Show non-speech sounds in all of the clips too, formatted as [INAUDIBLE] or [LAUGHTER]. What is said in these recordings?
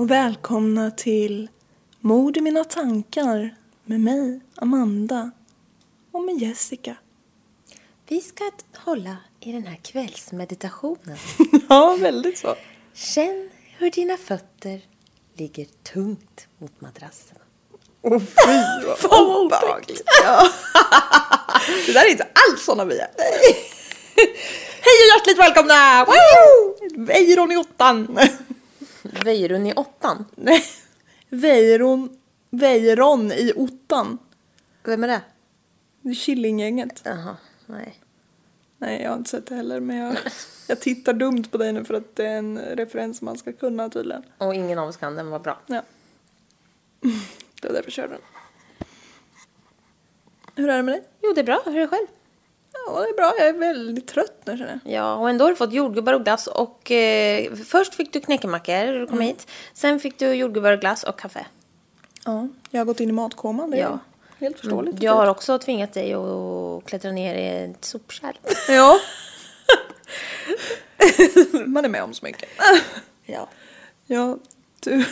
Och välkomna till Mord i mina tankar med mig, Amanda och med Jessica. Vi ska hålla i den här kvällsmeditationen. [LAUGHS] Ja, väldigt så. Känn hur dina fötter ligger tungt mot madrassen. Åh fy vad [LAUGHS] obehagligt. Ja. [LAUGHS] Det där är inte alls såna vi är. Hej och hjärtligt välkomna! Woo! Weiron i åttan. Vejrun i åttan. Nej, Weiron, Weiron i ottan. Vem är det? Det är Killinggänget. Jaha, nej. Nej, jag har inte sett det heller men jag, jag tittar dumt på dig nu för att det är en referens man ska kunna tydligen. Och ingen av oss kan den, vad bra. Ja. [LAUGHS] Det var därför jag körde den. Hur är det med dig? Jo, det är bra. Hur är det själv? Ja, det är bra. Jag är väldigt trött nu känner jag. Ja, och ändå har du fått jordgubbar och glass och eh, först fick du knäckemackor när du kom hit. Sen fick du jordgubbar och glass och kaffe. Ja, jag har gått in i matkåman. Det är Ja. helt förståeligt. Jag har också tvingat dig att klättra ner i ett sopkärl. [LAUGHS] Ja. [LAUGHS] Man är med om så mycket. Ja. Ja, du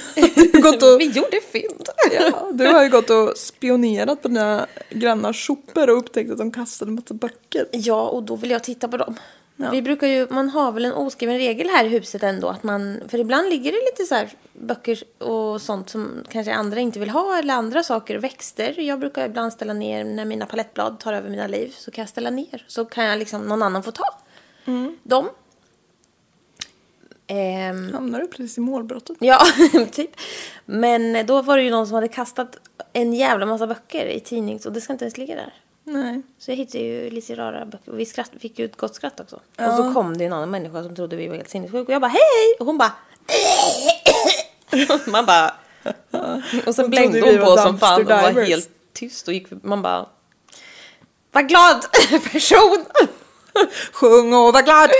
ju gått och... [LAUGHS] Vi gjorde fynd. Ja, du har ju gått och spionerat på dina grannars sopor och upptäckt att de kastade en massa böcker. Ja, och då vill jag titta på dem. Ja. Vi brukar ju, man har väl en oskriven regel här i huset ändå att man, för ibland ligger det lite så här böcker och sånt som kanske andra inte vill ha eller andra saker, växter. Jag brukar ibland ställa ner när mina palettblad tar över mina liv så kan jag ställa ner så kan jag liksom någon annan få ta dem. Ehm, Hamnar du precis i målbrottet? Ja, [LAUGHS] typ. Men då var det ju någon som hade kastat en jävla massa böcker i tidnings och det ska inte ens ligga där. Nej. Så jag hittade ju lite rara böcker och vi skratt, fick ju ett gott skratt också. Och så kom det en annan människa som trodde vi var helt sinnessjuka och jag bara hej! Och hon bara [LAUGHS] Man bara Och sen blängde hon var på som fan och var helt tyst och gick man bara Vad glad [LAUGHS] person! Sjung och var glad!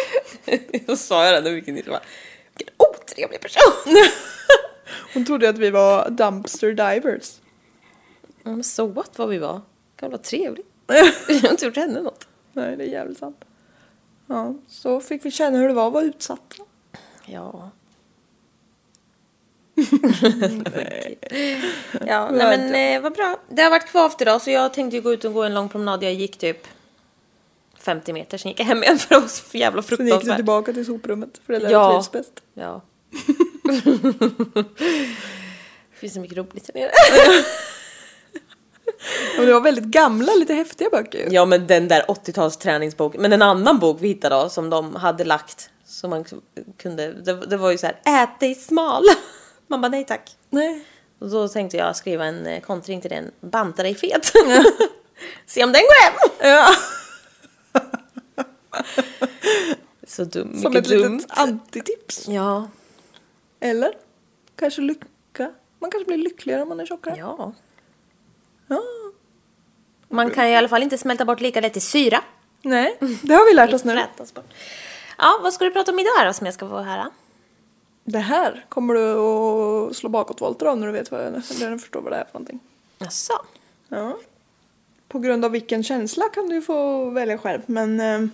[LAUGHS] så sa jag det när vi gick in så bara Vilken otrevlig person! [LAUGHS] Hon trodde att vi var dumpster divers. Ja, men så what vad vi var. Kan vara trevligt. [LAUGHS] Jag har inte gjort henne något. Nej, det är jävligt sant. Ja, så fick vi känna hur det var att vara utsatt. Ja. ja, nej men eh, vad bra. Det har varit kvavt idag så jag tänkte gå ut och gå en lång promenad. Jag gick typ 50 meter, sen gick jag hem igen för det var så jävla Sen gick du fruktansvärt. tillbaka till soprummet för det där Ja. trivs bäst. Ja. [LAUGHS] det finns så mycket roligt där nere. Men det var väldigt gamla, lite häftiga böcker ju. Ja men den där 80-tals träningsboken. Men en annan bok vi hittade då som de hade lagt. Som man kunde, det, det var ju så här, ät dig smal. [LAUGHS] Man bara nej tack. Nej. Och då tänkte jag skriva en eh, kontring till den, banta dig fet. [LAUGHS] Se om den går hem. Ja. [LAUGHS] Så dum, Som ett dumt. litet antitips. Ja. Eller? Kanske lycka. Man kanske blir lyckligare om man är tjockare. Ja. Ja. Man kan i alla fall inte smälta bort lika lätt i syra. Nej, det har vi lärt oss nu. [LAUGHS] Ja, vad ska du prata om idag då som jag ska få höra? Det här kommer du att slå bakåtvolter av när du vet vad jag, när du förstår vad det är för någonting. Jaså? Ja. På grund av vilken känsla kan du få välja själv, men... Eh,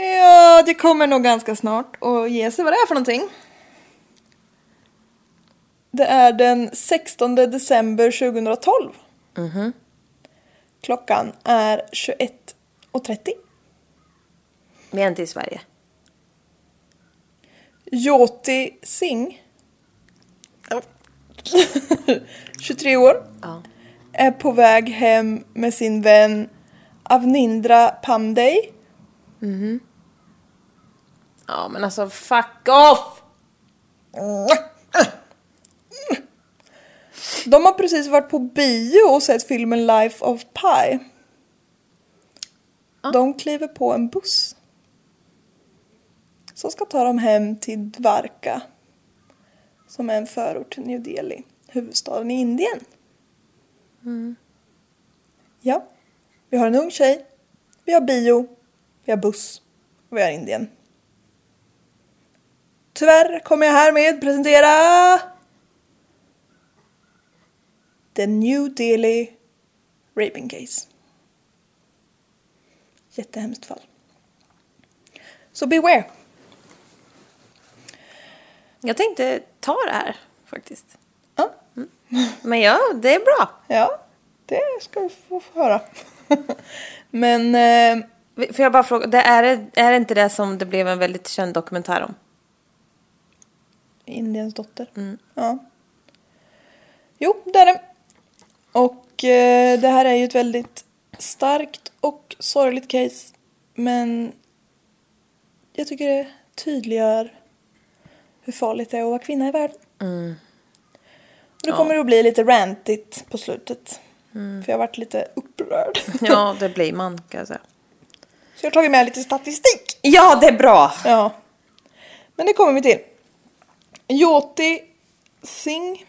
ja, det kommer nog ganska snart att ge sig vad det är för någonting. Det är den 16 december 2012. Klockan är 21.30. Vi är inte i Sverige. Jyoti Singh, [LAUGHS] 23 år, Ja. är på väg hem med sin vän Avnindra Pandey. Ja, men alltså fuck off! De har precis varit på bio och sett filmen Life of Pi. De kliver på en buss. Som ska ta dem hem till Dvarka. Som är en förort till New Delhi, huvudstaden i Indien. Ja, vi har en ung tjej, vi har bio, vi har buss och vi har Indien. Tyvärr kommer jag härmed presentera The New Delhi Raping Case. Jättehemskt fall. Så beware. Jag tänkte ta det här faktiskt. Ja, Men ja, det är bra. ja det ska du få höra. [LAUGHS] Men eh, Får jag bara fråga, det är, är det inte det som det blev en väldigt känd dokumentär om? Indiens dotter. Ja. Jo, det är det. Och eh, det här är ju ett väldigt starkt och sorgligt case. Men jag tycker det tydliggör hur farligt det är att vara kvinna i världen. Och det kommer att bli lite rantigt på slutet. För jag har varit lite upprörd. Ja, [LAUGHS] det blir man kan jag säga. Jag har tagit med lite statistik. Ja, det är bra! Ja. Men det kommer vi till. Jyoti Singh.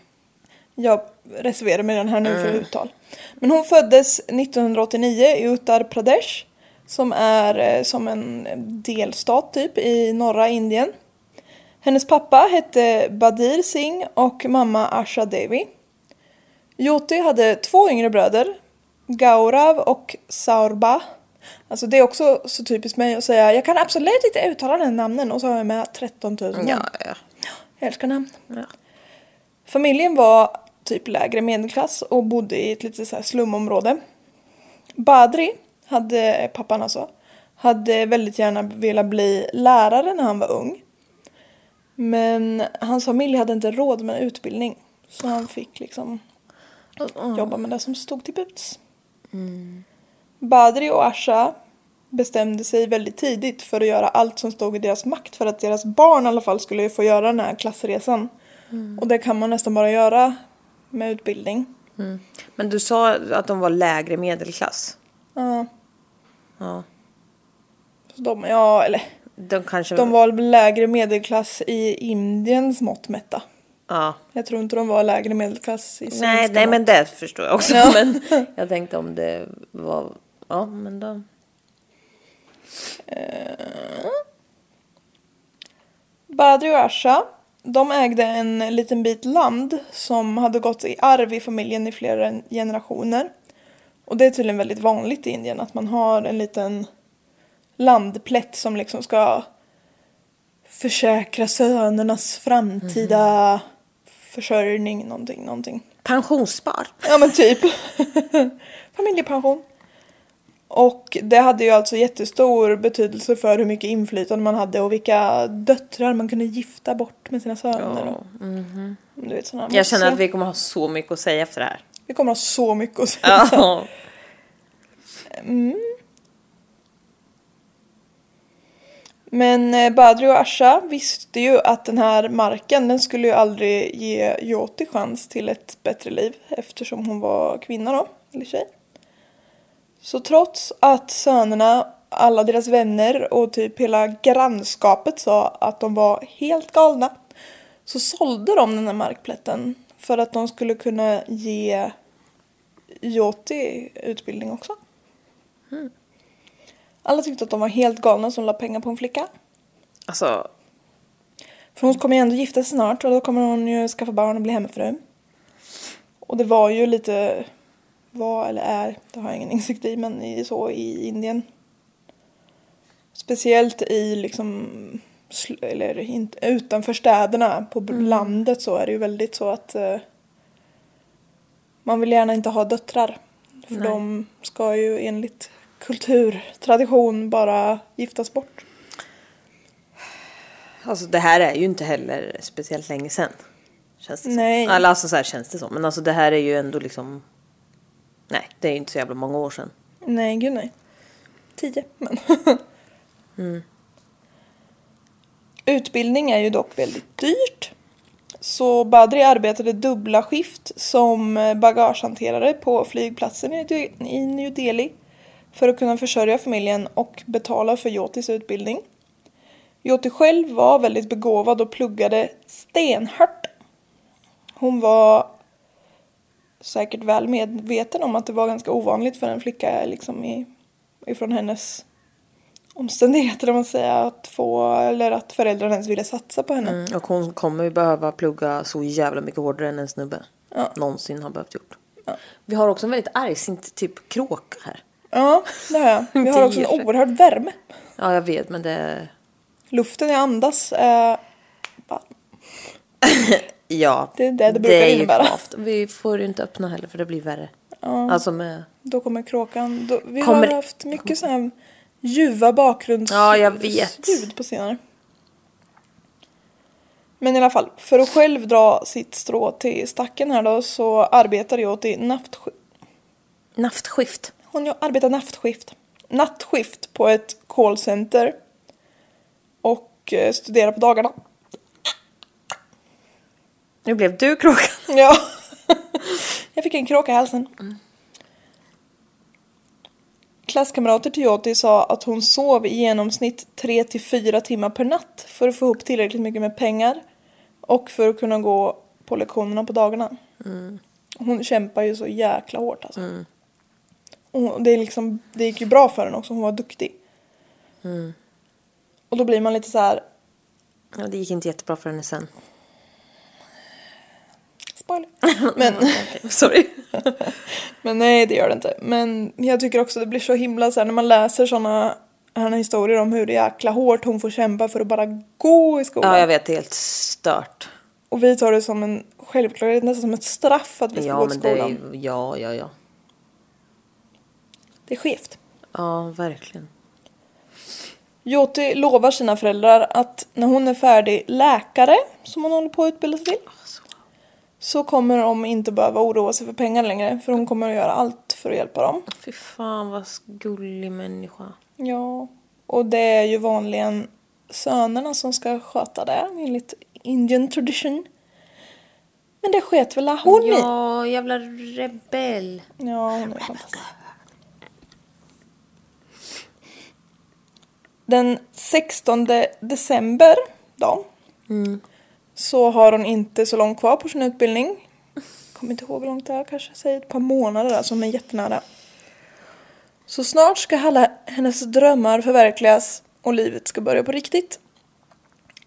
Jag reserverar mig den här nu för uttal. Men hon föddes 1989 i Uttar Pradesh. Som är eh, som en delstat typ i norra Indien. Hennes pappa hette Badir Singh och mamma Asha Devi. Jyoti hade två yngre bröder. Gaurav och Saurba. Alltså det är också så typiskt mig att säga jag kan absolut inte uttala den namnen och så har jag med 13 000 namn. Ja, ja. Jag älskar namn. ja. Familjen var typ lägre medelklass och bodde i ett litet så här slumområde. Badri, hade, pappan alltså, hade väldigt gärna velat bli lärare när han var ung. Men hans familj hade inte råd med utbildning. Så han fick liksom jobba med det som stod till buds. Badri och Asha bestämde sig väldigt tidigt för att göra allt som stod i deras makt för att deras barn i alla fall skulle få göra den här klassresan. Och det kan man nästan bara göra med utbildning. Men du sa att de var lägre medelklass. Ja, Ja. så de, ja eller De kanske... de var lägre medelklass i Indiens mått mätta. Ja. Jag tror inte de var lägre medelklass i svenska Nej, nej, men det förstår jag också. Ja. [LAUGHS] Men [LAUGHS] jag tänkte om det var... Ja, men då... Badri och Asha, de ägde en liten bit land som hade gått i arv i familjen i flera generationer. Och det är tydligen väldigt vanligt i Indien att man har en liten landplätt som liksom ska försäkra sönernas framtida försörjning, någonting, någonting. Pensionsspar. Ja men typ. [LAUGHS] Familjepension. Och det hade ju alltså jättestor betydelse för hur mycket inflytande man hade och vilka döttrar man kunde gifta bort med sina söner. Och, du vet, såna Jag känner att vi kommer ha så mycket att säga efter det här. vi kommer ha så mycket att säga. Ja. Men eh, Badri och Asha visste ju att den här marken den skulle ju aldrig ge Jyoti chans till ett bättre liv eftersom hon var kvinna då, eller tjej. Så trots att sönerna, alla deras vänner och typ hela grannskapet sa att de var helt galna så sålde de den här markplätten för att de skulle kunna ge Jyoti utbildning också. Alla tyckte att de var helt galna som la pengar på en flicka. Alltså, För hon kommer ju ändå gifta sig snart och då kommer hon ju skaffa barn och bli hemmafru. Och det var ju lite, var eller är, det har jag ingen insikt i, men i, så i Indien. Speciellt i liksom, eller inte, utanför städerna, på b- landet så är det ju väldigt så att eh, man vill gärna inte ha döttrar. För Nej. de ska ju enligt kulturtradition bara giftas bort. Alltså det här är ju inte heller speciellt länge sedan. Känns det Nej. som. Alltså så här känns det som. Men alltså det här är ju ändå liksom. Nej, det är ju inte så jävla många år sedan. Nej, gud nej. Tio, men. [LAUGHS] Utbildning är ju dock väldigt dyrt. Så Badri arbetade dubbla skift som bagagehanterare på flygplatsen i New Delhi för att kunna försörja familjen och betala för Jotis utbildning. Joti själv var väldigt begåvad och pluggade stenhårt. Hon var säkert väl medveten om att det var ganska ovanligt för en flicka liksom i, ifrån hennes omständigheter om man säger att få eller att föräldrarna ens ville satsa på henne. Mm, och hon kommer ju behöva plugga så jävla mycket hårdare än en snubbe Ja. någonsin har behövt gjort. Vi har också en väldigt argsint typ kråka här. Ja, det har jag. [LAUGHS] Vi har också en oerhörd värme. Ja, jag vet, men det... Luften jag andas är [LAUGHS] bara, Ja, Det är det det brukar ju innebära. Vi får ju inte öppna heller för det blir värre. Alltså med... då kommer kråkan. Då, vi Kommer- har haft mycket sådana här ljuva bakgrundsljud Ja, jag vet. på senare. Men i alla fall, för att själv dra sitt strå till stacken här då så arbetar jag till naftskift. Naftskift. Hon arbetar naftskift. Nattskift på ett callcenter. Och eh, studerar på dagarna. Nu blev du kråkan. [LAUGHS] Ja. [LAUGHS] jag fick en kråka i halsen. Klasskamrater till Joti sa att hon sov i genomsnitt 3 till 4 timmar per natt för att få ihop tillräckligt mycket med pengar och för att kunna gå på lektionerna på dagarna. Hon kämpar ju så jäkla hårt alltså. Och det, är liksom, det gick ju bra för henne också, hon var duktig. Och då blir man lite så här, Ja, det gick inte jättebra för henne sen. spoiler. [LAUGHS] Men, Sorry. [LAUGHS] Men nej, det gör det inte. Men jag tycker också det blir så himla så här när man läser såna här historier om hur jäkla hårt hon får kämpa för att bara gå i skolan. Ja, jag vet. Det är helt stört. Och vi tar det som en självklarhet, nästan som ett straff att vi ska Ja, gå till det skolan. ju... Ja, ja, ja. Det är skevt. Ja, verkligen. Joti lovar sina föräldrar att när hon är färdig läkare, som hon håller på att utbilda sig till, så kommer de inte behöva oroa sig för pengar längre, för hon kommer att göra allt för att hjälpa dem. Fy fan vad gullig människa. Ja, och det är ju vanligen sönerna som ska sköta det enligt Indian tradition. Men det sket väl hon i. Ja, jävla rebell. Ja, hon är fantastisk. Den 16 december då så har hon inte så långt kvar på sin utbildning. Kommer inte ihåg hur långt det är, kanske säger ett par månader där som är jättenära. Så snart ska alla hennes drömmar förverkligas och livet ska börja på riktigt.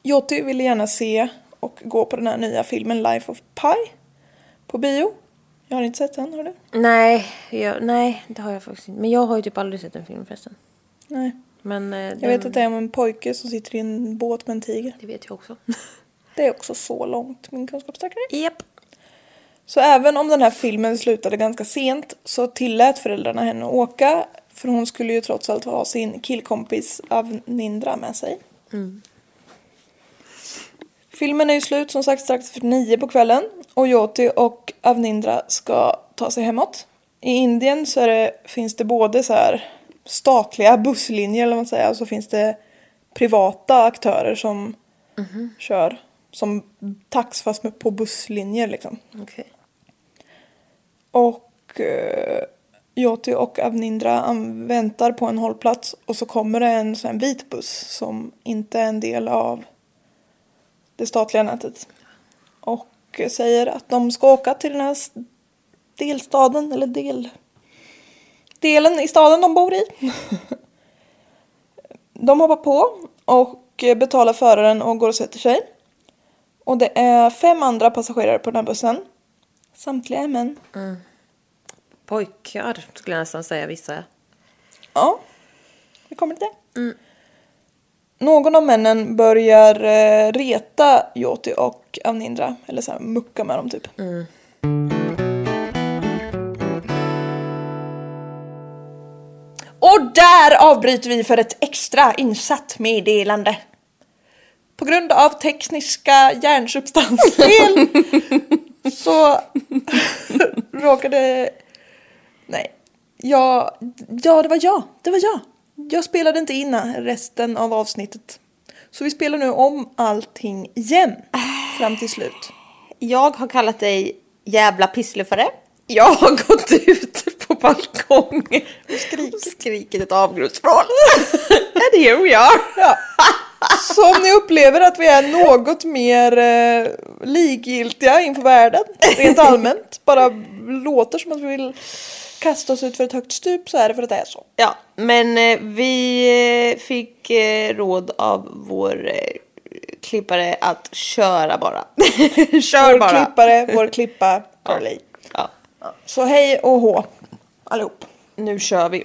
Joti ville gärna se och gå på den här nya filmen Life of Pi på bio. Jag har inte sett den, har du? Nej, jag, nej, det har jag faktiskt inte. Men jag har ju typ aldrig sett en film förresten. Nej. Men eh, Jag vet att det är om en pojke som sitter i en båt med en tiger. Det vet jag också. [LAUGHS] Det är också så långt min kunskapssträckare. Japp. Så även om den här filmen slutade ganska sent så tillät föräldrarna henne att åka. För hon skulle ju trots allt ha sin killkompis Avnindra med sig. Filmen är ju slut som sagt strax efter nio på kvällen. Och Joti och Avnindra ska ta sig hemåt. I Indien så det, finns det både så här statliga busslinjer eller vad man säger. Och så finns det privata aktörer som kör. Som tax fast med- på busslinjer liksom. Okej. Och eh, Joti och Avnindra väntar på en hållplats och så kommer det en sån vit buss som inte är en del av det statliga nätet. Och säger att de ska åka till den här delstaden eller del delen i staden de bor i. [LAUGHS] de hoppar på och betalar föraren och går och sätter sig. Och det är fem andra passagerare på den här bussen. Samtliga är män. Mm. Pojkar skulle jag nästan säga vissa. Ja, vi kommer till det. Mm. Någon av männen börjar eh, reta Joti och Avnindra, eller så här, mucka med dem typ. Mm. Och där avbryter vi för ett extra insatt meddelande. På grund av tekniska hjärnsubstansfel [LAUGHS] så [LAUGHS] råkade... Nej. Ja, ja, det var jag. Det var jag. Jag spelade inte in resten av avsnittet. Så vi spelar nu om allting igen. Fram till slut. Jag har kallat dig jävla pissluffare. Jag har gått ut på balkongen och skrikit, skrikit ett avgrundsvrål. [LAUGHS] And here we are. Ja. Så om ni upplever att vi är något mer eh, likgiltiga inför världen, rent allmänt, bara låter som att vi vill kasta oss ut för ett högt stup så är det för att det är så. Ja, men eh, vi eh, fick eh, råd av vår eh, klippare att köra bara. [LAUGHS] Kör Vår bara. klippare, vår klippa, Carly. Ja, Så hej och hå allihop. nu kör vi.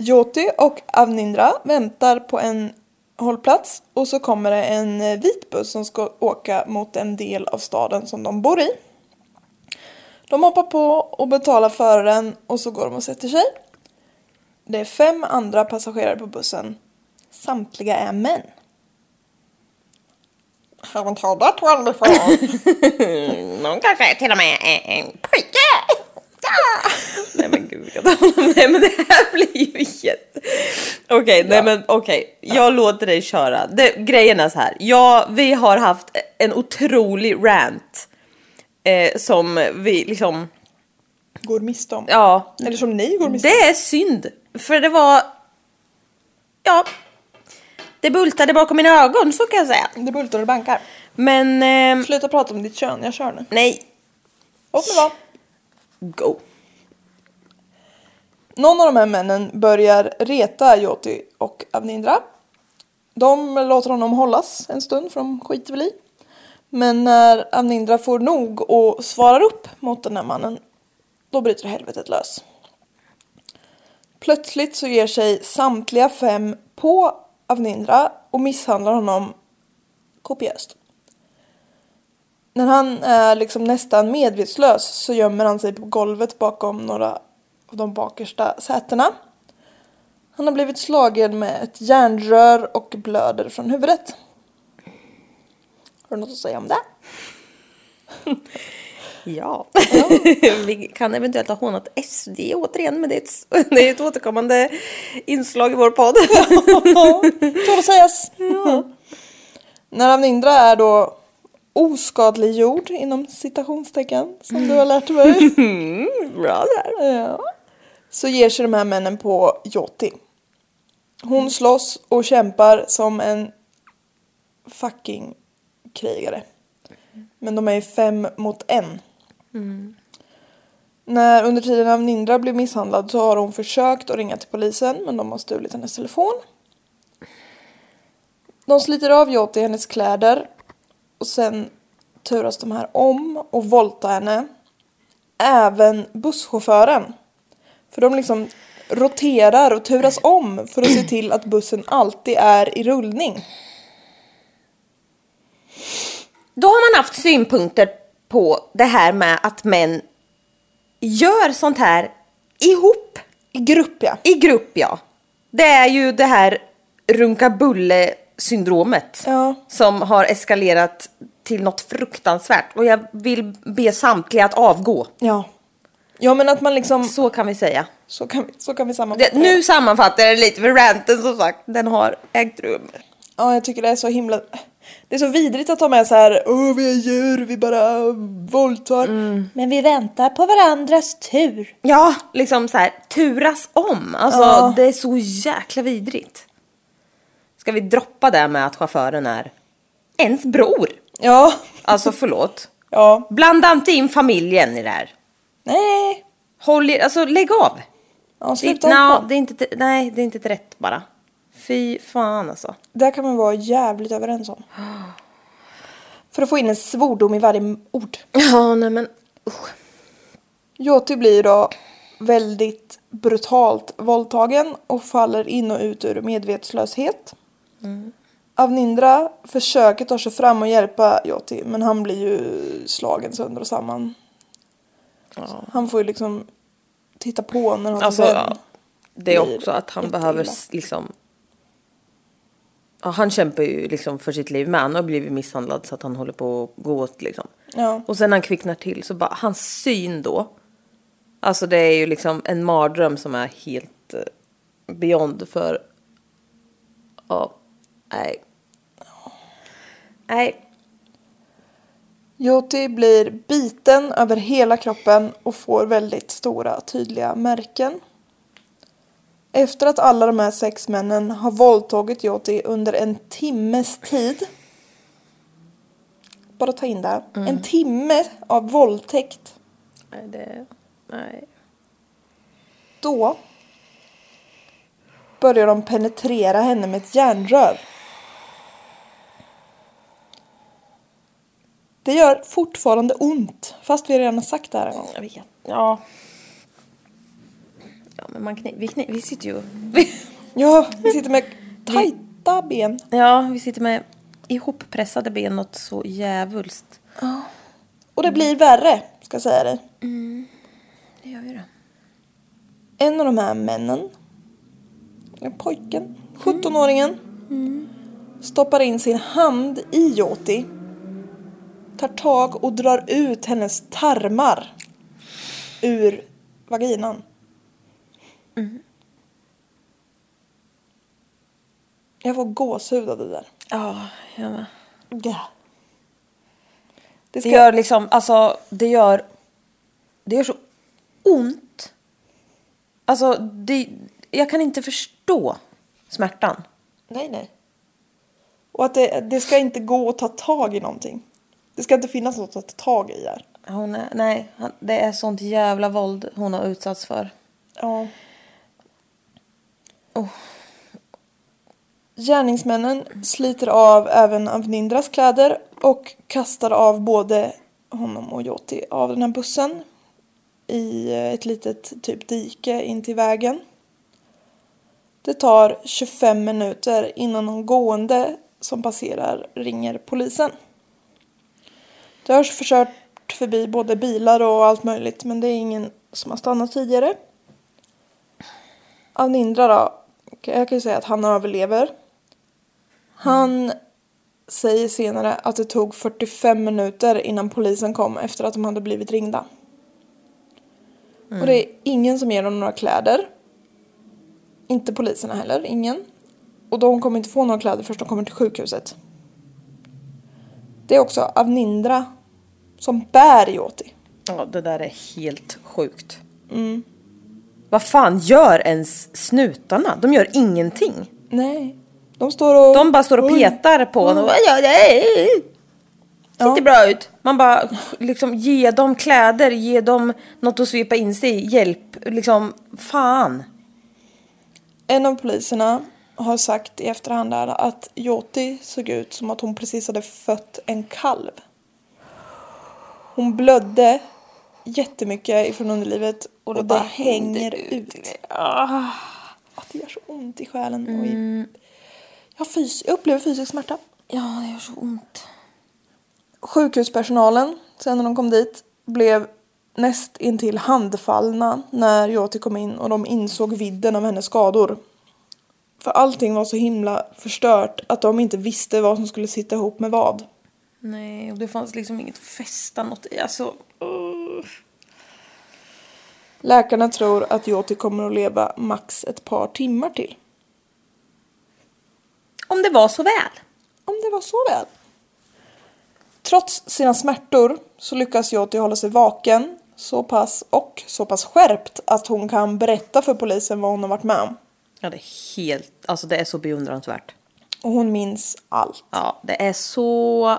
Jyoti och Avnindra väntar på en hållplats och så kommer det en eh, vit buss som ska åka mot en del av staden som de bor i. De hoppar på och betalar föraren och så går de och sätter sig. Det är fem andra passagerare på bussen. Samtliga är män. Haven't heard that one before. Någon kanske till och med är en pojke. Nej men gud, jag [LAUGHS] Nej men det här blir. Okej, nej men okej. Jag låter dig köra. Det, grejen är så här. Ja, vi har haft en otrolig rant. Eh, som vi liksom... Går miste om. Ja, Eller som ni går miste om. det är synd. För det var... Ja. Det bultade bakom mina ögon, så kan jag säga. Det bultar och bankar. Men... ehm, Sluta prata om ditt kön, jag kör nu. nej. Låt mig vara. Go. Någon av de här männen börjar reta Joti och Avnindra. De låter honom hållas en stund för de skiter väl i. Men när Avnindra får nog och svarar upp mot den här mannen då bryter helvetet lös. Plötsligt så ger sig samtliga fem på Avnindra och misshandlar honom kopiöst. När han är liksom nästan medvetslös så gömmer han sig på golvet bakom några av de bakersta sätena. Han har blivit slagen med ett järnrör och blöder från huvudet. Har du något att säga om det? [LAUGHS] Ja. [LAUGHS] vi kan eventuellt ha hånat SD återigen, men det är ett, [LAUGHS] det är ett återkommande inslag i vår podd. Tål att sägas. När Avnindra är då oskadliggjord inom citationstecken som du har lärt mig. Bra där. Ja. Så ger sig de här männen på Jyoti. Hon slåss och kämpar som en fucking krigare. Men de är ju fem mot en. När under tiden av Nindra blev misshandlad så har hon försökt att ringa till polisen men de har stulit hennes telefon. De sliter av Jyoti hennes kläder och sen turas de här om och våldtar henne. Även busschauffören. För de liksom roterar och turas om för att se till att bussen alltid är i rullning. Då har man haft synpunkter på det här med att män gör sånt här ihop, I grupp ja. i grupp ja. Det är ju det här runka-bulle-syndromet Ja. som har eskalerat till något fruktansvärt. Och jag vill be samtliga att avgå. Ja. Ja men att man liksom, Så kan vi säga. så kan vi, så kan vi sammanfatta Det, nu sammanfattar jag det lite för ranten som sagt, den har ägt rum. Ja jag tycker det är så himla, det är så vidrigt att ta med så här, åh vi är djur, vi bara våldtar. Men vi väntar på varandras tur. Ja, liksom så här turas om. Alltså Ja. det är så jäkla vidrigt. Ska vi droppa det med att chauffören är ens bror? Ja. Alltså förlåt. Ja. Blanda inte in familjen i det här. Nej. Håll er, alltså lägg av. Ja, Det, sluta no, hålla på. det är inte, nej, det är inte rätt bara. Fy fan alltså. Det kan man vara jävligt överens om. För att få in en svordom i varje ord. Ja, nej men usch. Jyoti blir då väldigt brutalt våldtagen och faller in och ut ur medvetslöshet. Avnindra försöker ta sig fram och hjälpa Jyoti men han blir ju slagen sönder och samman. Han får ju liksom titta på när hans Alltså, vän ja, det är också att han behöver s- liksom... Ja, han kämpar ju liksom för sitt liv med. Han har blivit misshandlad så att han håller på att gå åt liksom. Ja. Och sen när han kvicknar till så bara, hans syn då. Alltså det är ju liksom en mardröm som är helt eh, beyond för... Ja, nej. Nej. Joti blir biten över hela kroppen och får väldigt stora tydliga märken. Efter att alla de här sex männen har våldtagit Joti under en timmes tid. Bara ta in det här. En timme av våldtäkt. Nej, det... Nej. Då börjar de penetrera henne med ett järnrör. Det gör fortfarande ont, fast vi redan har sagt det här en gång. Jag vet. Ja. Ja, men man kni... vi, kni... vi sitter ju... [LAUGHS] Ja, vi sitter med tajta ben. ja, vi sitter med ihoppressade ben något så jävulst. Och det blir värre, ska jag säga dig. Det gör ju det. En av de här männen, pojken, 17-åringen, stoppar in sin hand i Joti. Tar tag och drar ut hennes tarmar ur vaginan. Jag får gåshud av det där. Ja, jag med. Ja. Det Det ska... gör liksom, alltså det gör, det gör så ont. Alltså det, jag kan inte förstå smärtan. Nej, nej. Och att det, det ska inte gå att ta tag i någonting. Det ska inte finnas något att ta tag i här. Hon är, nej, det är sånt jävla våld hon har utsatts för. Ja. Oh. Gärningsmännen sliter av även Avnindras kläder och kastar av både honom och Joti av den här bussen i ett litet typ dike in till vägen. Det tar 25 minuter innan någon gående som passerar ringer polisen. Det har försökt förbi både bilar och allt möjligt men det är ingen som har stannat tidigare. Avnindra då, jag kan ju säga att han överlever. Han säger senare att det tog 45 minuter innan polisen kom efter att de hade blivit ringda. Och det är ingen som ger dem några kläder. Inte poliserna heller, ingen. Och de kommer inte få några kläder först de kommer till sjukhuset. Det är också Avnindra som bär Joti. Ja, det där är helt sjukt. Vad fan gör ens snutarna? De gör ingenting. Nej. De står och... De bara står och petar på honom. Gör det? Ser inte bra ut. Man bara liksom ge dem kläder, ge dem något att svepa in sig i. Hjälp, liksom fan. En av poliserna har sagt i efterhand att Joti såg ut som att hon precis hade fött en kalv. Hon blödde jättemycket ifrån underlivet och det, bara hänger ut. Att det gör så ont i själen. Och i... jag, fys- jag upplever fysisk smärta. Ja, det gör så ont. Sjukhuspersonalen, sen när de kom dit, blev näst intill handfallna när Joti kom in och de insåg vidden av hennes skador. För allting var så himla förstört att de inte visste vad som skulle sitta ihop med vad. Nej, och det fanns liksom inget att fästa något i. Alltså, uh. Läkarna tror att Joti kommer att leva max ett par timmar till. Om det var så väl. Om det var så väl. Trots sina smärtor så lyckas Joti hålla sig vaken så pass och så pass skärpt att hon kan berätta för polisen vad hon har varit med om. Ja, det är helt, alltså det är så beundransvärt. Och hon minns allt. Ja, det är så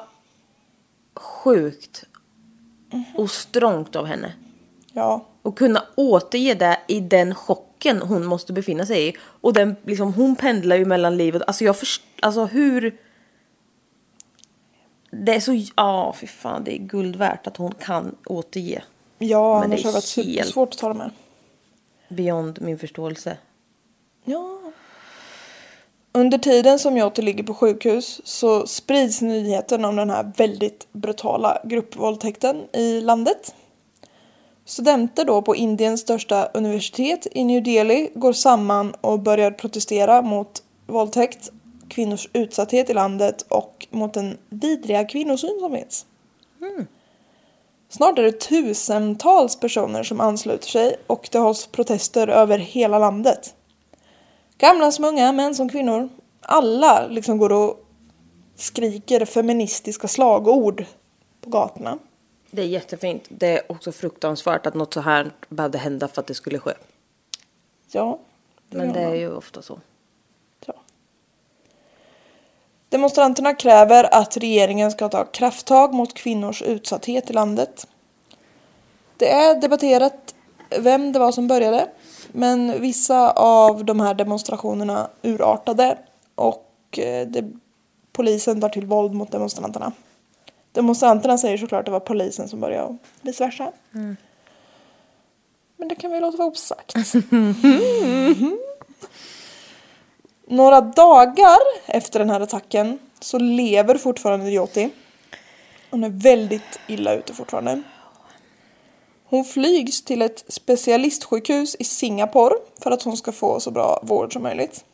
sjukt och strångt av henne. Ja. Och kunna återge det i den chocken hon måste befinna sig i. Och den, liksom, hon pendlar ju mellan livet. Alltså jag först, alltså hur... Det är så, ja fy fan det är guld värt att hon kan återge. Ja, Men annars det har är det varit supersvårt att ta dem här. Beyond min förståelse. Ja. Under tiden som Joti ligger på sjukhus så sprids nyheten om den här väldigt brutala gruppvåldtäkten i landet. Studenter då på Indiens största universitet i New Delhi går samman och börjar protestera mot våldtäkt, kvinnors utsatthet i landet och mot den vidriga kvinnosyn som finns. Snart är det tusentals personer som ansluter sig och det hålls protester över hela landet. Gamla som unga, män som kvinnor. Alla liksom går och skriker feministiska slagord på gatorna. Det är jättefint. Det är också fruktansvärt att något så här behövde hända för att det skulle ske. Ja. Men det är ju ofta så. Ja. Demonstranterna kräver att regeringen ska ta krafttag mot kvinnors utsatthet i landet. Det är debatterat vem det var som började. Men vissa av de här demonstrationerna urartade och eh, det, polisen tar till våld mot demonstranterna. Demonstranterna säger såklart att det var polisen som började och vice versa. Men det kan vi låta vara osagt. [LAUGHS] Några dagar efter den här attacken så lever fortfarande Jyoti. Hon är väldigt illa ute fortfarande. Hon flygs till ett specialistsjukhus i Singapore för att hon ska få så bra vård som möjligt.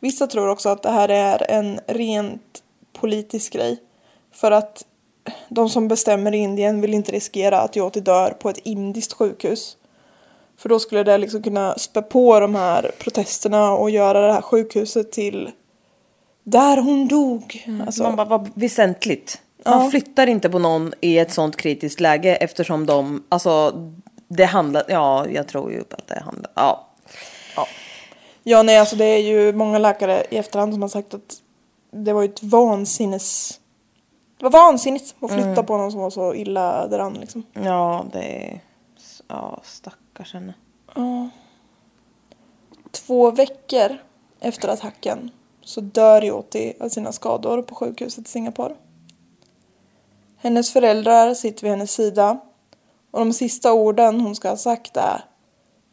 Vissa tror också att det här är en rent politisk grej. För att de som bestämmer i Indien vill inte riskera att Jyoti dör på ett indiskt sjukhus. För då skulle det liksom kunna spä på de här protesterna och göra det här sjukhuset till där hon dog. Alltså, Man bara, vad väsentligt. Man Ja. flyttar inte på någon i ett sånt kritiskt läge eftersom de, alltså det handlar, ja jag tror ju att det handlar, ja. Ja, nej, alltså det är ju många läkare i efterhand som har sagt att det var ju ett vansinnes... Det var vansinnigt att flytta på någon som var så illa däran liksom. Ja, det är, ja stackars henne. Två veckor efter attacken så dör Jyoti av sina skador på sjukhuset i Singapore. Hennes föräldrar sitter vid hennes sida och de sista orden hon ska ha sagt är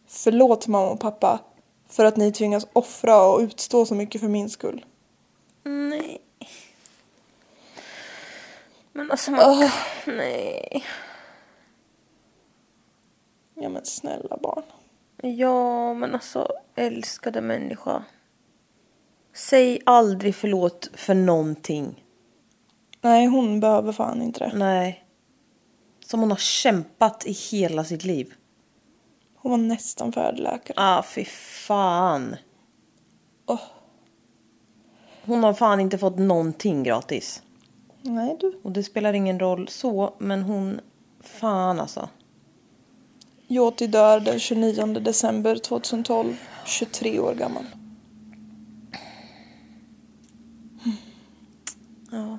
Förlåt mamma och pappa för att ni tvingas offra och utstå så mycket för min skull. Nej. Men alltså man, nej. Ja men snälla barn. Ja, men alltså älskade människa. Säg aldrig förlåt för någonting. Nej hon behöver fan inte det. Nej. Som hon har kämpat i hela sitt liv. Hon var nästan färdig läkare. Ah, fy fan. Åh. Hon har fan inte fått någonting gratis. Nej du. Och det spelar ingen roll så, men hon... Fan alltså. Jyoti dör den 29 december 2012, 23 år gammal. Ja.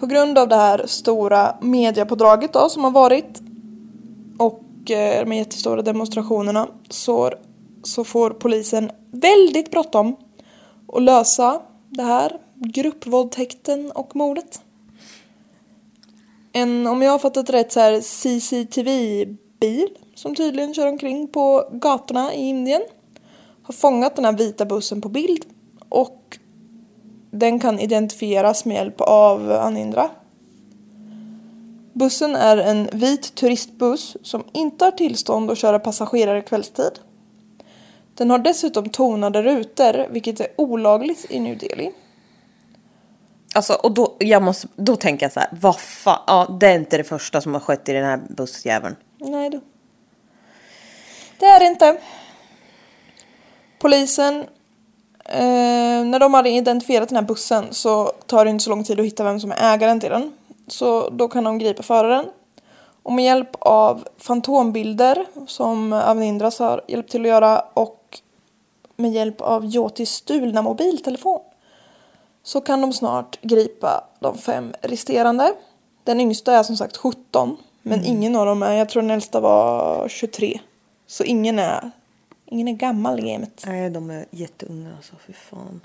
På grund av det här stora mediapådraget då som har varit och eh, de jättestora demonstrationerna så, så får polisen väldigt bråttom att lösa det här gruppvåldtäkten och mordet. En, om jag har fattat rätt, så här CCTV-bil som tydligen kör omkring på gatorna i Indien har fångat den här vita bussen på bild och den kan identifieras med hjälp av Anindra. Bussen är en vit turistbuss som inte har tillstånd att köra passagerare kvällstid. Den har dessutom tonade rutor, vilket är olagligt i New Delhi. Alltså, och då, jag måste, då tänker jag så här, vad fan, ja, det är inte det första som har skett i den här bussjäveln. Nej du. Det är det inte. Polisen, eh, när de hade identifierat den här bussen så tar det inte så lång tid att hitta vem som är ägaren till den. Så då kan de gripa föraren. Och med hjälp av fantombilder som Avnindras har hjälpt till att göra och med hjälp av Jotis stulna mobiltelefon så kan de snart gripa de fem resterande. Den yngsta är som sagt 17 men ingen av dem är, jag tror den äldsta var 23. Så ingen är, ingen är gammal i gamet. Nej, de är jätteunga alltså, fy fan.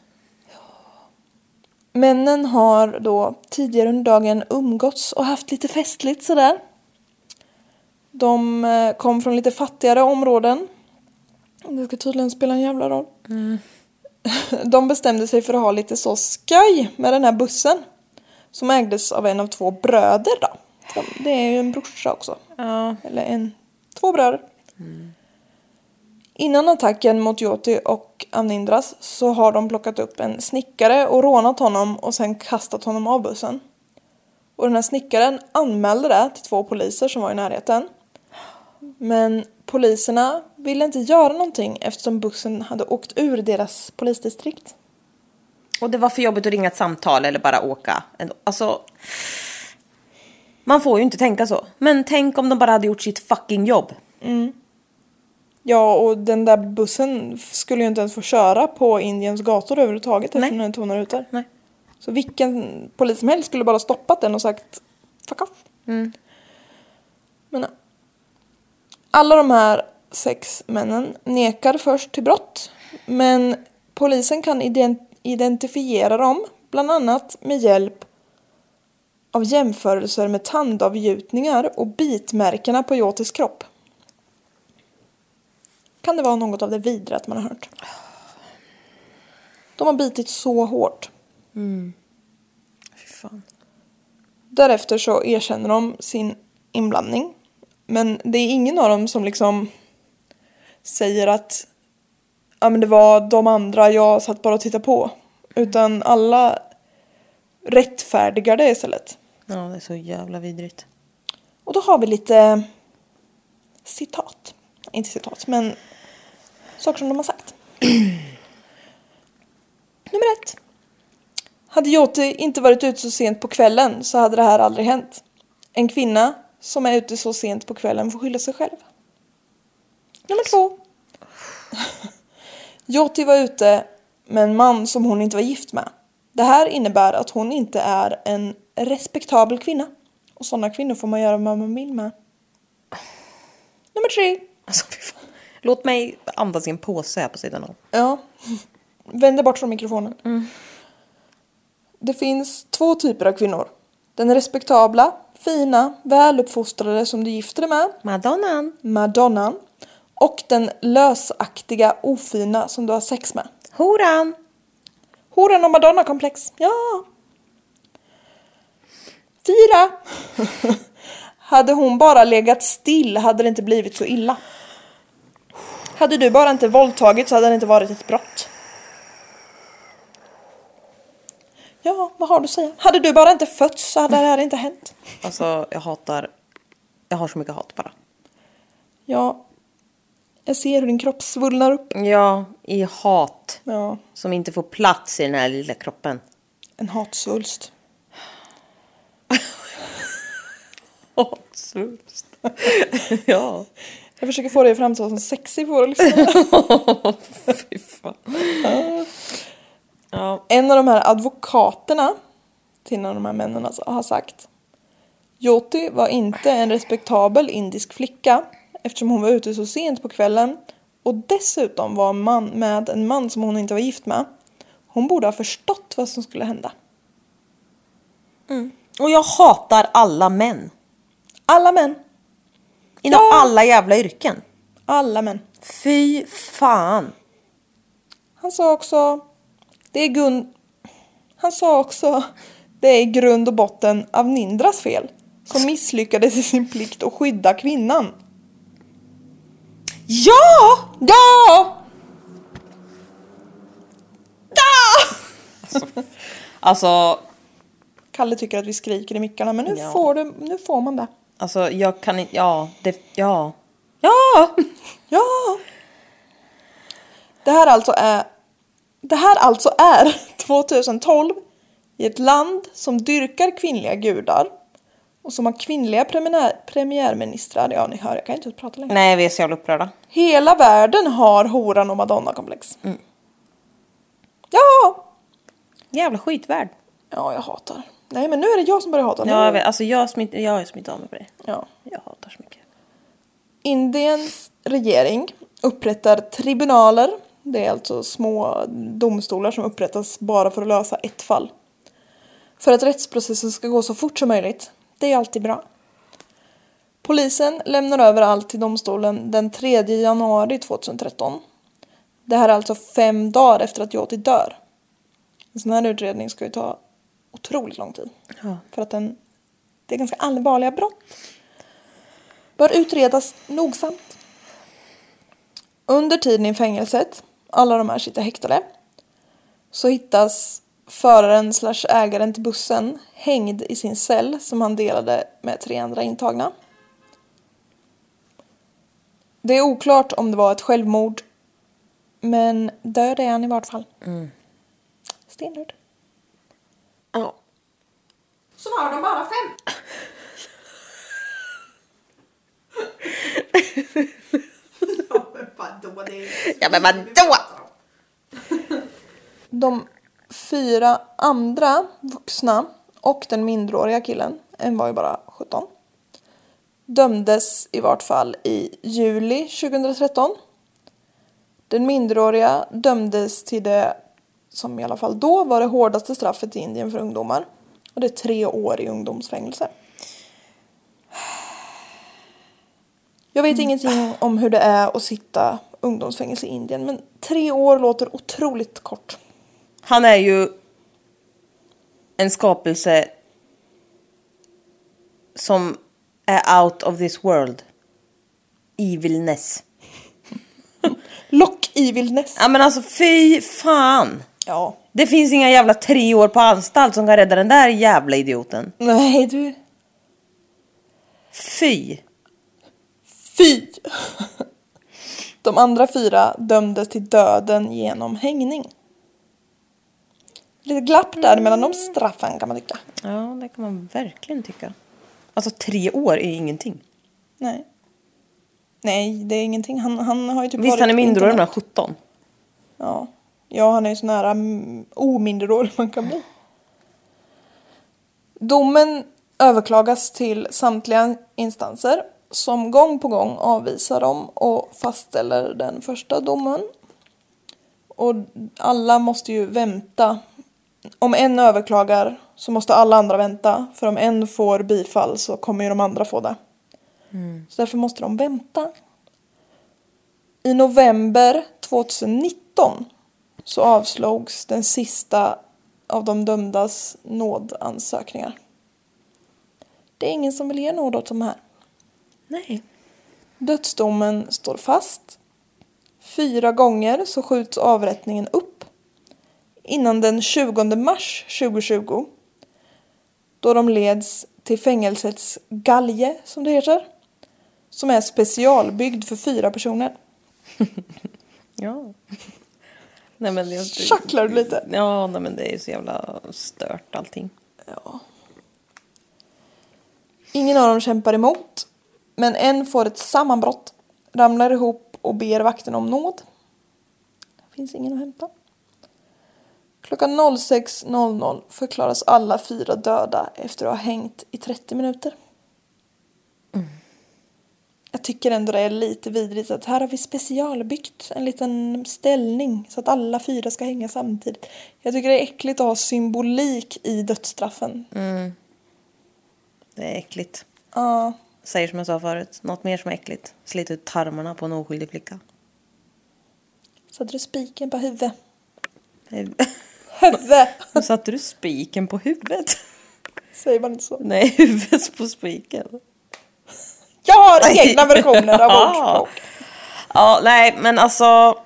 Männen har då tidigare under dagen umgåtts och haft lite festligt sådär. De eh, kom från lite fattigare områden. Det ska tydligen spela en jävla roll. [LAUGHS] De bestämde sig för att ha lite så skoj med den här bussen. Som ägdes av en av två bröder då. Det är ju en brorsa också. Ja. Eller en, två bröder. Innan attacken mot Joti och Amnindras så har de plockat upp en snickare och rånat honom och sen kastat honom av bussen. Och den här snickaren anmälde det till två poliser som var i närheten. Men poliserna ville inte göra någonting eftersom bussen hade åkt ur deras polisdistrikt. Och det var för jobbigt att ringa ett samtal eller bara åka. Alltså... Man får ju inte tänka så. Men tänk om de bara hade gjort sitt fucking jobb. Ja, och den där bussen skulle ju inte ens få köra på Indiens gator överhuvudtaget Nej. eftersom den är 200 rutor. Nej. Så vilken polis som helst skulle bara stoppat den och sagt fuck off. Men ja. Alla de här sex männen nekar först till brott. Men polisen kan ident- identifiera dem bland annat med hjälp av jämförelser med tandavgjutningar och bitmärkena på Jotis kropp. Kan det vara något av det vidret man har hört? De har bitit så hårt. Fy fan. Därefter så erkänner de sin inblandning. Men det är ingen av dem som liksom säger att ja, men det var de andra, jag satt bara och tittade på. Utan alla rättfärdigar det istället. Ja, det är så jävla vidrigt. Och då har vi lite citat. Inte citat, men saker som de har sagt. [CLEARS THROAT] Nummer ett. Hade Joti inte varit ute så sent på kvällen så hade det här aldrig hänt. En kvinna som är ute så sent på kvällen får skylla sig själv. Nummer två. [LAUGHS] Joti var ute med en man som hon inte var gift med. Det här innebär att hon inte är en respektabel kvinna. Och sådana kvinnor får man göra vad man vill med. Nummer tre. Alltså, fy fan. Låt mig andas i en påse här på sidan om. Ja. Vänd dig bort från mikrofonen. Det finns två typer av kvinnor. Den respektabla, fina, väluppfostrade som du gifter dig med, Madonnan. madonnan. Och den lösaktiga, ofina som du har sex med. Horan. Horan och madonna-komplex. Ja. Fyra. [LAUGHS] hade hon bara legat still hade det inte blivit så illa. Hade du bara inte våldtagit så hade det inte varit ett brott. Ja, vad har du att säga? Hade du bara inte fötts så hade det här inte hänt. Alltså, jag hatar... Jag har så mycket hat bara. Ja, jag ser hur din kropp svullnar upp. Ja, i hat. Ja, Som inte får plats i den här lilla kroppen. en hatsvulst. [LAUGHS] Hatsvulst. [LAUGHS] ja. Jag försöker få dig att framstå som sexig för våra lyssnare. [LAUGHS] Fy fan. Ja. En av de här advokaterna till en av de här männen alltså, har sagt Joti var inte en respektabel indisk flicka eftersom hon var ute så sent på kvällen och dessutom var man med en man som hon inte var gift med. Hon borde ha förstått vad som skulle hända. Och jag hatar alla män. Alla män. Inom Ja. alla jävla yrken. Alla män. Fy fan. Han sa också det är Gun... Han sa också det är i grund och botten av Nindras fel som misslyckades i sin plikt att skydda kvinnan. Ja! Ja! Ja! Alltså, Kalle tycker att vi skriker i mickarna men nu, Ja. får, du, nu får man det. Alltså jag kan inte... Ja, det... Ja. Ja! [LAUGHS] Ja! Det här alltså är Det här alltså är [LAUGHS] 2012 i ett land som dyrkar kvinnliga gudar och som har kvinnliga premiär, premiärministrar. Ja, ni hör, jag kan inte prata längre. Nej, vi är så jävla upprörda. Hela världen har horan och madonna-komplex. Mm. Ja! Jävla skitvärld. Ja, jag hatar. Nej, men nu är det jag som börjar hata. Nu- Ja, jag, vet, alltså jag, smitt, jag är smittad av mig på det. ja. Jag hatar så mycket. Indiens regering upprättar tribunaler. Det är alltså små domstolar som upprättas bara för att lösa ett fall. För att rättsprocessen ska gå så fort som möjligt. Det är alltid bra. Polisen lämnar över allt till domstolen den 3 januari 2013. Det här är alltså fem dagar efter att Jyoti dör. En sån här utredning ska ju ta otroligt lång tid. Ja. För att den, det är ganska allvarliga brott. bör utredas nogsamt. Under tiden i fängelset, alla de här sitter häktade, så hittas föraren slash ägaren till bussen hängd i sin cell som han delade med tre andra intagna. Det är oklart om det var ett självmord, men död är han i vart fall. Stendöd. Ja. Så var de bara fem. [LAUGHS] Ja men vadå? De fyra andra vuxna och den minderåriga killen, en var ju bara 17, dömdes i vart fall i juli 2013. Den minderåriga dömdes till det som i alla fall då var det hårdaste straffet i Indien för ungdomar. Och det är tre år i ungdomsfängelse. Jag vet ingenting om hur det är att sitta ungdomsfängelse i Indien men tre år låter otroligt kort. Han är ju en skapelse som är out of this world. Evilness. Lock evilness. Ja men alltså fy fan. Ja. Det finns inga jävla tre år på anstalt som kan rädda den där jävla idioten. Nej du. Fy. Fy! De andra fyra dömdes till döden genom hängning. Lite glapp där mellan de straffen kan man tycka. Ja det kan man verkligen tycka. Alltså tre år är ingenting. Nej. Nej, det är ingenting. Han, han har ju typ Visst han är internet. men 17. Ja. Ja, han är ju så nära mm, ominderårig man kan bli. Domen överklagas till samtliga instanser som gång på gång avvisar dem och fastställer den första domen. Och alla måste ju vänta. Om en överklagar så måste alla andra vänta. För om en får bifall så kommer ju de andra få det. Så därför måste de vänta. I november 2019 så avslogs den sista av de dömdas nådansökningar. Det är ingen som vill ge nåd åt de här. Nej. Dödsdomen står fast. Fyra gånger så skjuts avrättningen upp. Innan den 20 mars 2020. Då de leds till fängelsets galge, som det heter. Som är specialbyggd för fyra personer. [LAUGHS] Ja. Nej men det... Tjacklar du lite? Ja nej, men det är ju så jävla stört allting. Ja. Ingen av dem kämpar emot. Men en får ett sammanbrott, ramlar ihop och ber vakten om nåd. Det finns ingen att hämta. Klockan 06.00 förklaras alla fyra döda efter att ha hängt i 30 minuter. Jag tycker ändå det är lite vidrigt att här har vi specialbyggt en liten ställning så att alla fyra ska hänga samtidigt. Jag tycker det är äckligt att ha symbolik i dödsstraffen. Det är äckligt. Ja, Säger som jag sa förut, något mer som är äckligt. Slit ut tarmarna på en oskyldig flicka. satte du spiken på huvudet. Nu Huvud! [LAUGHS] satte du spiken på huvudet. Säger man inte så? Nej, [LAUGHS] huvudet på spiken. Jag har egna versioner av [LAUGHS] Ja. ordspråk. Ja, nej, men alltså...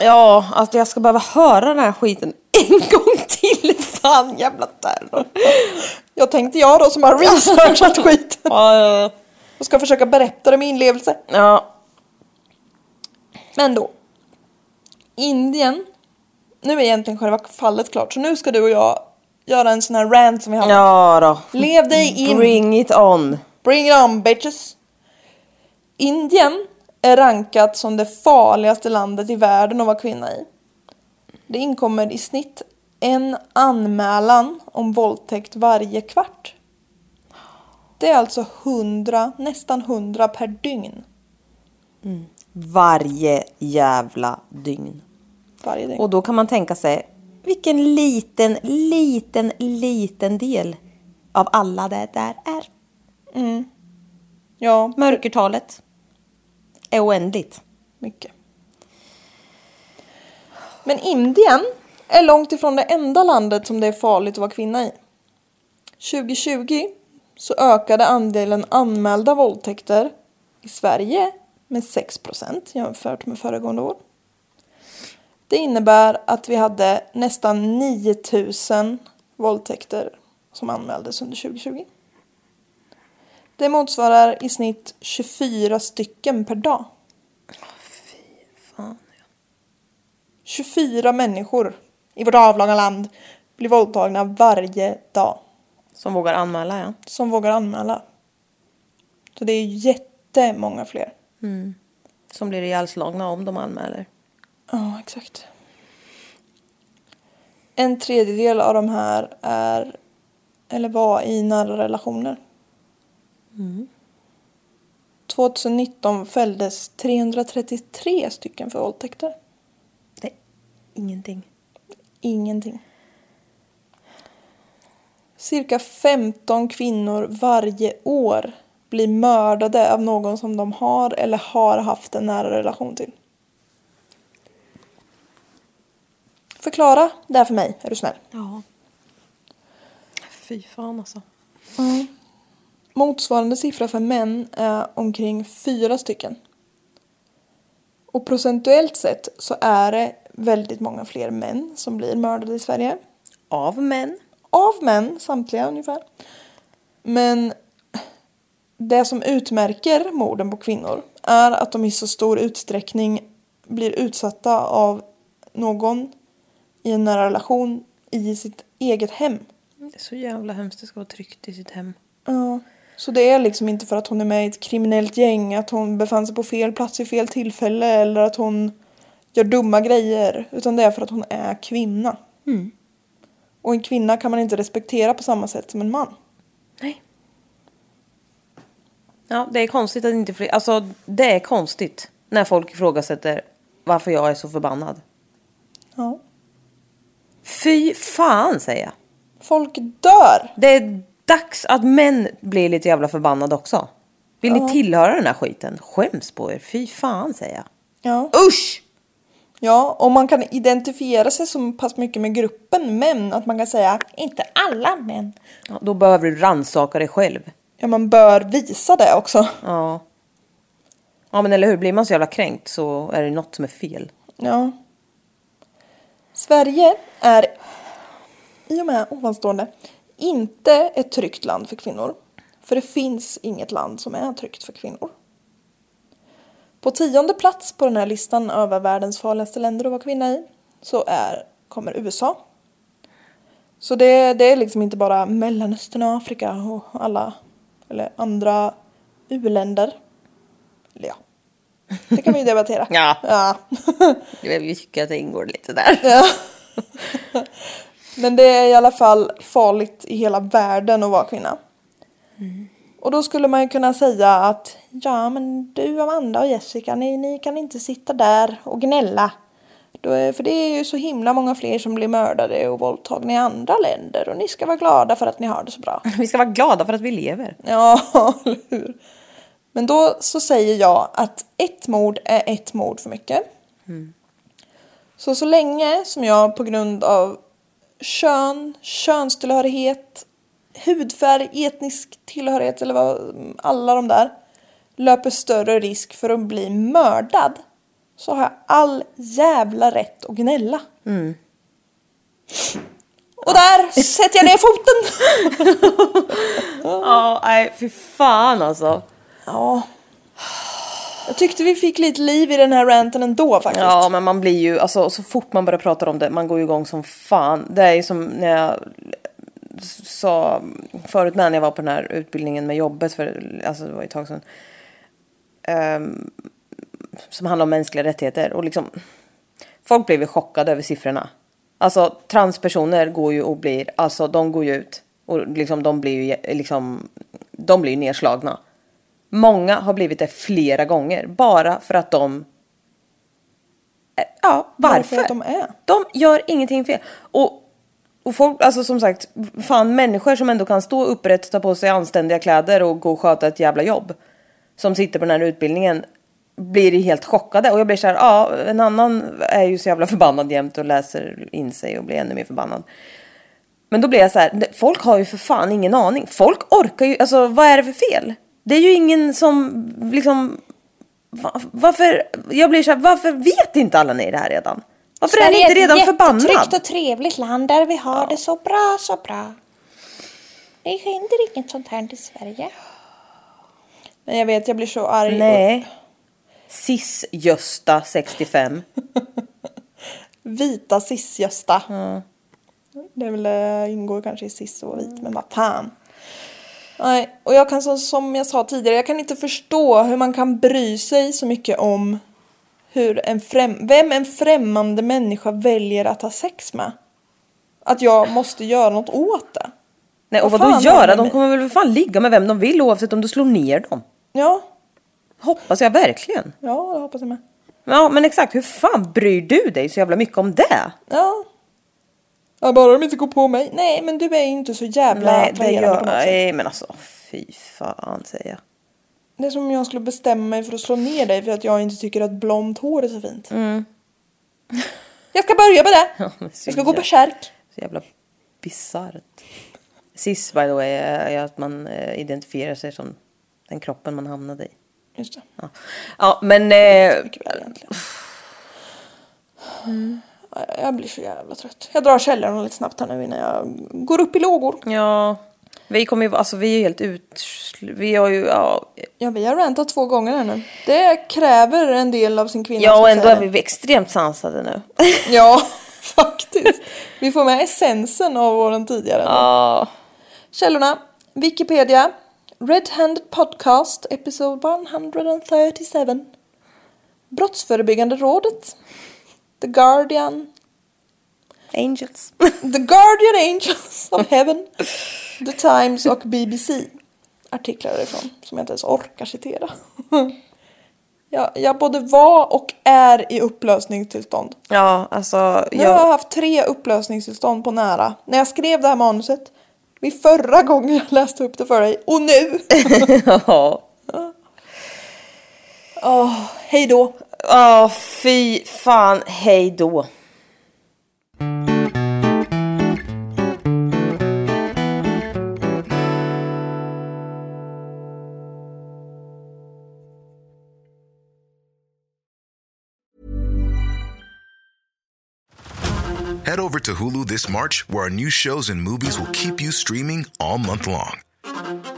Ja, alltså jag ska behöva höra den här skiten [LAUGHS] en gång till. Fan, jävla terror. Jag tänkte jag då som har researchat [LAUGHS] skiten Ja, ja, och ska försöka berätta det med inlevelse. ja. Men då. Indien. Nu är egentligen själva fallet klart så nu ska du och jag göra en sån här rant som vi hade. Ja då. Lev dig in. Bring it on. Bring it on bitches! Indien är rankat som det farligaste landet i världen att vara kvinna i. Det inkommer i snitt en anmälan om våldtäkt varje kvart. Det är alltså 100, nästan 100 per dygn. Varje jävla dygn. Varje dygn. Och då kan man tänka sig vilken liten, liten, liten del av alla det där är. Ja, Mörkertalet är oändligt. mycket. Men Indien är långt ifrån det enda landet som det är farligt att vara kvinna i. 2020 så ökade andelen anmälda våldtäkter i Sverige med 6 jämfört med föregående år. Det innebär att vi hade nästan 9000 våldtäkter som anmäldes under 2020. Det motsvarar i snitt 24 stycken per dag. Fan. 24 människor i vårt avlånga land blir våldtagna varje dag. Som vågar anmäla ja. Som vågar anmäla. Så det är jättemånga fler. Som blir ihjälslagna om de anmäler. Ja, exakt. En tredjedel av de här är eller var i nära relationer. 2019 fälldes 333 stycken för våldtäkter. Nej, ingenting. Ingenting. Cirka 15 kvinnor varje år blir mördade av någon som de har eller har haft en nära relation till. Förklara det här för mig, är du snäll. Ja. Fy fan alltså. Motsvarande siffra för män är omkring fyra stycken. Och procentuellt sett så är det väldigt många fler män som blir mördade i Sverige. Av män. Av män, samtliga ungefär. Men det som utmärker morden på kvinnor är att de i så stor utsträckning blir utsatta av någon i en nära relation i sitt eget hem. Det är så jävla hemskt. Det ska vara tryggt i sitt hem. Ja. Så det är liksom inte för att hon är med i ett kriminellt gäng, att hon befann sig på fel plats vid fel tillfälle eller att hon gör dumma grejer. Utan det är för att hon är kvinna. Och en kvinna kan man inte respektera på samma sätt som en man. Nej. Ja, det är konstigt att inte fler... Alltså, det är konstigt när folk ifrågasätter varför jag är så förbannad. Ja. Fy fan, säger jag. Folk dör! Det är dags att män blir lite jävla förbannade också. Vill ni tillhöra den här skiten? Skäms på er. Fy fan, säger jag. Ja. Usch! ja, och man kan identifiera sig så pass mycket med gruppen män att man kan säga inte alla män. Ja, då behöver du rannsaka dig själv. Ja, man bör visa det också. Ja. Ja, men eller hur? Blir man så jävla kränkt så är det något som är fel. Ja. Sverige är i och med ovanstående inte ett tryggt land för kvinnor. För det finns inget land som är tryggt för kvinnor. På tionde plats på den här listan över världens farligaste länder att vara kvinna i så är, kommer USA. Så det, det är liksom inte bara Mellanöstern och Afrika och alla eller andra u-länder. Eller ja, det kan vi ju debattera. [LAUGHS] Ja. ja. Vi tycker att det ingår lite där. [LAUGHS] Men det är i alla fall farligt i hela världen att vara kvinna. Och då skulle man ju kunna säga att ja men du Amanda och Jessica ni, ni kan inte sitta där och gnälla. Är, för det är ju så himla många fler som blir mördade och våldtagna i andra länder och ni ska vara glada för att ni har det så bra. [LAUGHS] Vi ska vara glada för att vi lever. Ja, [LAUGHS] eller hur? Men då så säger jag att ett mord är ett mord för mycket. Så så länge som jag på grund av kön, könstillhörighet, hudfärg, etnisk tillhörighet eller vad, alla de där löper större risk för att bli mördad så har jag all jävla rätt att gnälla. Och där sätter jag ner foten! [LAUGHS] Ja, nej fy fan alltså. Ja. Jag tyckte vi fick lite liv i den här ranten ändå faktiskt. Ja, men man blir ju, alltså så fort man börjar prata om det, man går ju igång som fan. Det är ju som när jag sa förut när jag var på den här utbildningen med jobbet, för alltså det var ju ett tag sedan. Um, som handlar om mänskliga rättigheter och liksom folk blev ju chockade över siffrorna. Alltså transpersoner går ju och blir, alltså de går ju ut och liksom de blir ju liksom, de blir ju nedslagna. Många har blivit det flera gånger bara för att de Ja, Bara varför? för att de är. De gör ingenting fel. Och, och folk, alltså som sagt, fan människor som ändå kan stå upprätt, ta på sig anständiga kläder och gå och sköta ett jävla jobb. Som sitter på den här utbildningen blir helt chockade och jag blir så här, ja en annan är ju så jävla förbannad jämt och läser in sig och blir ännu mer förbannad. Men då blir jag så här, folk har ju för fan ingen aning. Folk orkar ju, alltså vad är det för fel? Det är ju ingen som liksom, va, varför, jag blir så här, varför vet inte alla ni det här redan? Varför är ni inte redan ett förbannad? jättetryggt och trevligt land där vi har det så bra, så bra. Det händer inget sånt här i Sverige. Men jag vet, jag blir så arg. Nej. Cis-Gösta 65. [LAUGHS] Vita cis-Gösta. Det är väl, eh, ingår kanske i cis och vit, men vad fan. Nej, och jag kan som, som jag sa tidigare, jag kan inte förstå hur man kan bry sig så mycket om hur en främ, vem en främmande människa väljer att ha sex med. Att jag måste göra något åt det. Nej, och Vad vad fan då är det göra? De kommer väl för fan ligga med vem de vill oavsett om du slår ner dem. Ja, Hoppas jag verkligen. ja, det hoppas jag med. Ja, men exakt. Hur fan bryr du dig så jävla mycket om det? Ja. Ja, bara de inte går på mig. Nej, men du är inte så jävla Nej, det gör... på. Nej, men alltså fy fan säger jag. Det är som om jag skulle bestämma mig för att slå ner dig för att jag inte tycker att blont hår är så fint. Jag ska börja med det. [LAUGHS] Ja, Jag ska gå jävla- bärsärk. Så jävla bisarrt. Cis by the way är är att man eh, identifierar sig som den kroppen man hamnade i. Just det. Ja, ja men... Eh, Mycket väl egentligen. Ja, Jag blir så jävla trött. Jag drar källorna lite snabbt här nu innan jag går upp i lågor. ja, vi kommer ju... Alltså vi är helt ut... Vi har ju... Ja, Ja, vi har rantat två gånger här nu. Det kräver en del av sin kvinna. ja och ändå är vi extremt sansade nu. [LAUGHS] Ja, faktiskt. Vi får med essensen av våren tidigare. Ja. Källorna. Wikipedia. Red Handed Podcast, episode 137. Brottsförebyggande rådet. The Guardian. Angels. [LAUGHS] The Guardian Angels of Heaven. The Times och BBC. Artiklar därifrån som jag inte ens orkar citera. [LAUGHS] jag, jag både var och är i upplösningstillstånd. Ja, alltså... Nu har jag Jag, haft tre upplösningstillstånd på nära. När jag skrev det här manuset. Vid förra gången jag läste upp det för dig. Och nu! [LAUGHS] ja. Åh, hej då. Ja, fy fan. Hej. Head over to Hulu this March, where our new shows and movies will keep you streaming all month long.